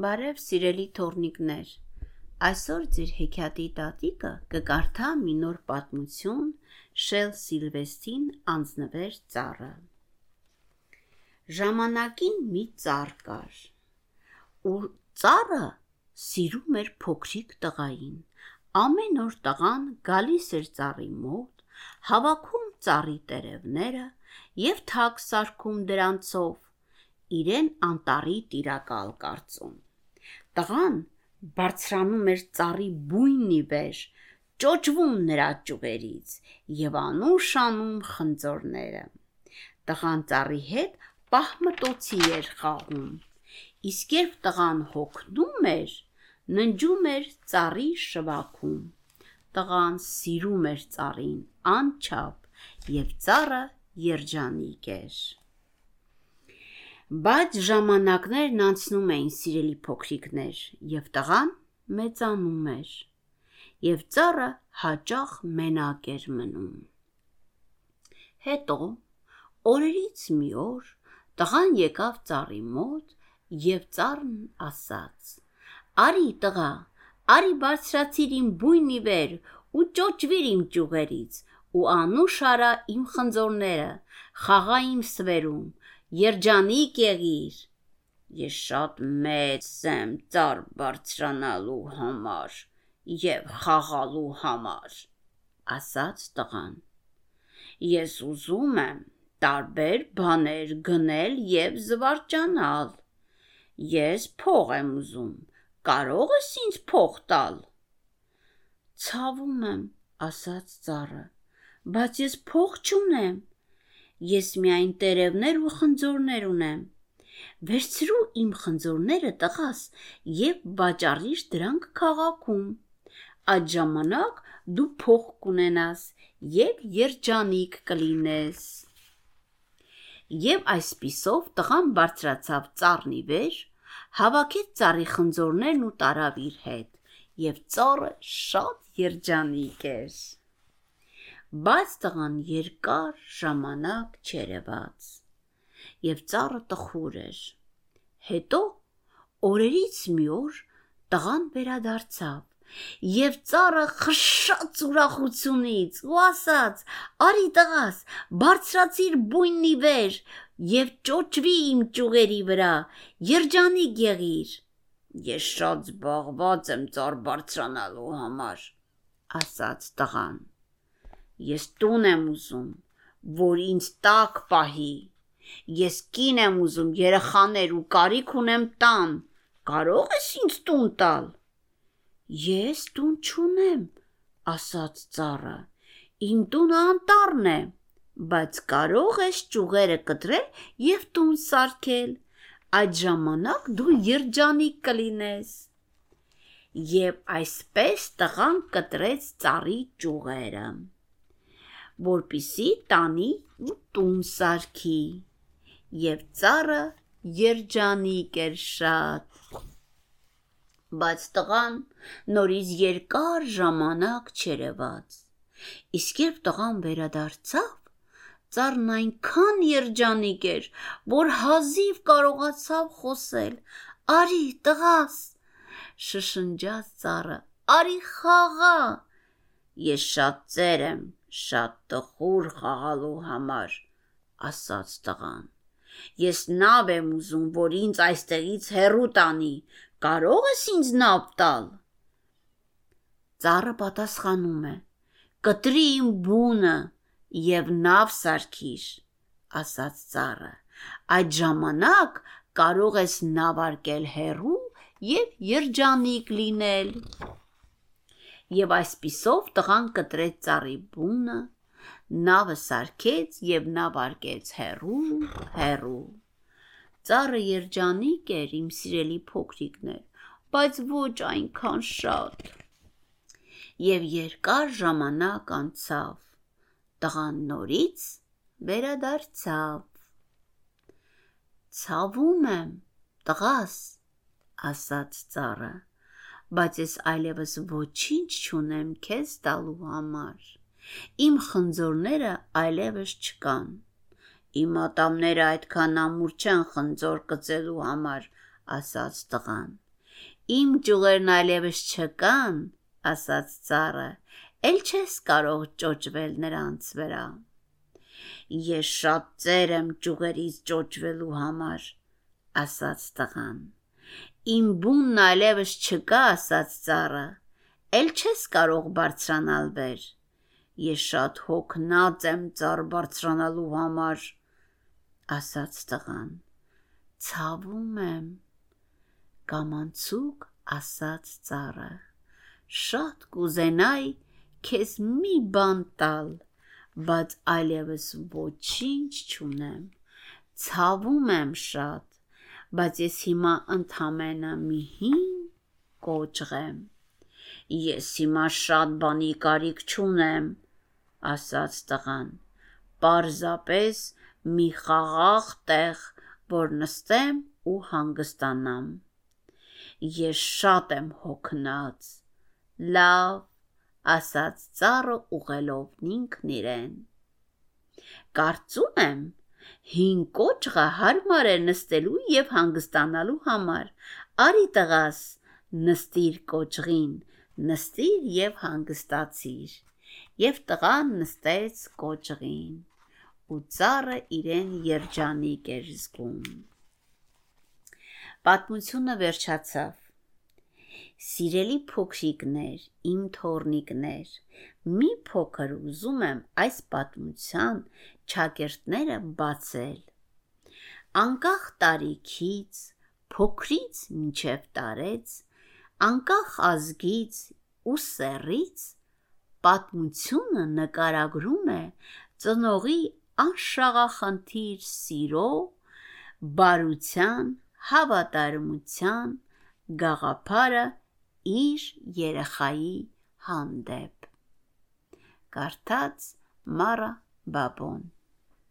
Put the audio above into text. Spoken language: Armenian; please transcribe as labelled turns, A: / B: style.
A: Բարև սիրելի թորնիկներ։ Այսօր ձեր հեքիաթի տատիկը կկարդա մի նոր պատմություն Շել Սիլվեստրին անձնվեր ծառը։ Ժամանակին մի ծառ կար։ Ու ծառը սիրում էր փոքրիկ տղային։ Ամեն օր տղան գալիս էր ծառի մոտ, հավաքում ծառի տերևները եւ թակ սարքում դրանցով իրեն անտարի տիրակալ կարծում։ Տղան բարձրանում էր ծառի բույնի վեր, ճոճվում նրա ճուղերից եւ անուշանում խնձորները։ Տղան ծառի հետ պահմտոցի էր խաղում։ Իսկ երբ տղան հոգնում էր, ննջում էր ծառի շվաքում։ Տղան սիրում էր ծառին անչափ եւ ծառը երջանիկ էր։ Բայց ժամանակներն անցնում էին սիրելի փոքրիկներ, եւ տղան մեծանում էր, եւ ծառը հաճախ մենակ էր մնում։ Հետո օրերից մի օր տղան եկավ ծառի մոտ եւ ծառն ասաց. «Արի տղա, արի բարձրացիր իմ բույնի վեր ու ճոճվիր իմ ճյուղերից ու անուշ արա իմ խնձորները, խաղա իմ սվերում, երջանիկ եղիր։
B: Ես շատ մեծ եմ ծառ բարձրանալու համար եւ խաղալու համար,
A: ասաց տղան։
B: Ես ուզում եմ տարբեր բաներ գնել եւ զվարճանալ։ Ես փող եմ ուզում։ Կարող ես ինձ փող տալ։
A: Ցավում եմ, ասաց ծառը, բայց ես փող չունեմ։ Ես միայն տերևներ ու խնձորներ ունեմ։ Վերցրու իմ խնձորները տղաս եւ վաճառիր դրանք քաղաքում։ Այդ ժամանակ դու փող կունենաս եւ երջանիկ կլինես։ Եվ այսպիսով տղան բարձրացավ ծառնի վեր, հավաքեց ծառի խնձորներն ու տարավ իր հետ, եւ ծառը շատ երջանիկ էր բայց տղան երկար ժամանակ չերևաց եւ ծառը տխուր էր հետո օրերից մի օր տղան վերադարձավ եւ ծառը խշշաց ուրախությունից ու ասաց արի տղաս բարձրացիր բույնի վեր եւ ճոճվի իմ ճուղերի վրա երջանիկ եղիր
B: ես շատ զբաղված եմ ծառ բարձրանալու համար
A: ասաց տղան Ես տուն եմ ուզում, որ ինձ տակ պահի։ Ես կին եմ ուզում, երեխաներ ու կարիք ունեմ տան։ Կարող ես ինձ տուն տալ։ Ես տուն չունեմ, ասաց ծառը։ Իմ տունը անտառն է, բայց կարող ես ճուղերը կտրել եւ տուն սարքել։ Այդ ժամանակ դու երջանիկ կլինես։ Եվ այսպես տղան կտրեց ծառի ճուղերը որպիսի տանի ու տուն սարքի։ Եվ ծառը երջանիկ էր շատ։ Բայց տղան նորից երկար ժամանակ չերևաց։ Իսկ երբ տղան վերադարձավ, ծառն այնքան երջանիկ էր, որ հազիվ կարողացավ խոսել. «Արի, տղաս», շշնջաց ծառը, «արի խաղա»։
B: Ես շատ ծեր եմ, շատ տխուր խաղալու համար, ասաց տղան։ Ես նավ եմ ուզում, որ ինձ այստեղից հեռու տանի։ Կարող ես ինձ նավ տալ։
A: Ծառը պատասխանում է. Կտրի իմ բունը եւ նավ սարքիր, ասաց ծառը։ Այդ ժամանակ կարող ես նավարկել հեռու եւ երջանիկ լինել եւ այսպիսով տղան կտրեց ծառի բունը, նավը սարքեց եւ նավ արկեց հերու, հերու։ Ծառը երջանիկ էր, իմ սիրելի փոքրիկներ, բայց ոչ այնքան շատ։ Եվ երկար ժամանակ անցավ։ Տղան նորից վերադարձավ։ Ցավում եմ, տղաս, ասաց ծառը բայց ես այլևս ոչինչ չունեմ քեզ տալու համար։ Իմ խնձորները այլևս չկան։
B: Իմ ատամները այդքան ամուր չեն խնձոր կծելու համար, ասաց տղան։
A: Իմ ճյուղերն այլևս չկան, ասաց ծառը, ել չես կարող ճոճվել նրանց վրա։
B: Ես շատ ծեր եմ ճյուղերից ճոճվելու համար, ասաց տղան։
A: Իմ բունն այլևս չկա, ասաց ծառը, ել չես կարող բարձրանալ վեր։
B: Ես շատ հոգնած եմ ծառ բարձրանալու համար,
A: ասաց տղան։ Ցավում եմ, կամանցուկ ասաց ծառը։ Շատ կուզենայի քեզ մի բան տալ, բայց այլևս ոչինչ չունեմ։ Ցավում եմ շատ, բայց ես հիմա ընդամենը մի հին կոճղ եմ։
B: Ես հիմա շատ բանի կարիք չունեմ, ասաց տղան։ Պարզապես մի խաղաղ տեղ, որ նստեմ ու հանգստանամ։
A: Ես շատ եմ հոգնած։ Լավ, ասաց ծառը ուղելով ինքն իրեն։ Կարծում եմ, հին կոճղը հարմար է նստելու եւ հանգստանալու համար։ Արի տղաս, նստիր կոճղին, նստիր եւ հանգստացիր։ Եվ տղան նստեց կոճղին ու ծառը իրեն երջանիկ էր զգում։ Պատմությունը վերջացավ։ Սիրելի փոքրիկներ, իմ թորնիկներ, մի փոքր ուզում եմ այս պատմության ճակերտները բացել։ Անկախ տարիքից, փոքրից մինչև տարեց, անկախ ազգից ու սեռից, պատմությունը նկարագրում է ծնողի անշաղախնդիր սիրո, բարության, հավատարմության գաղափարը իր երեխայի հանդեպ։ Կարդաց Մարա Բաբոն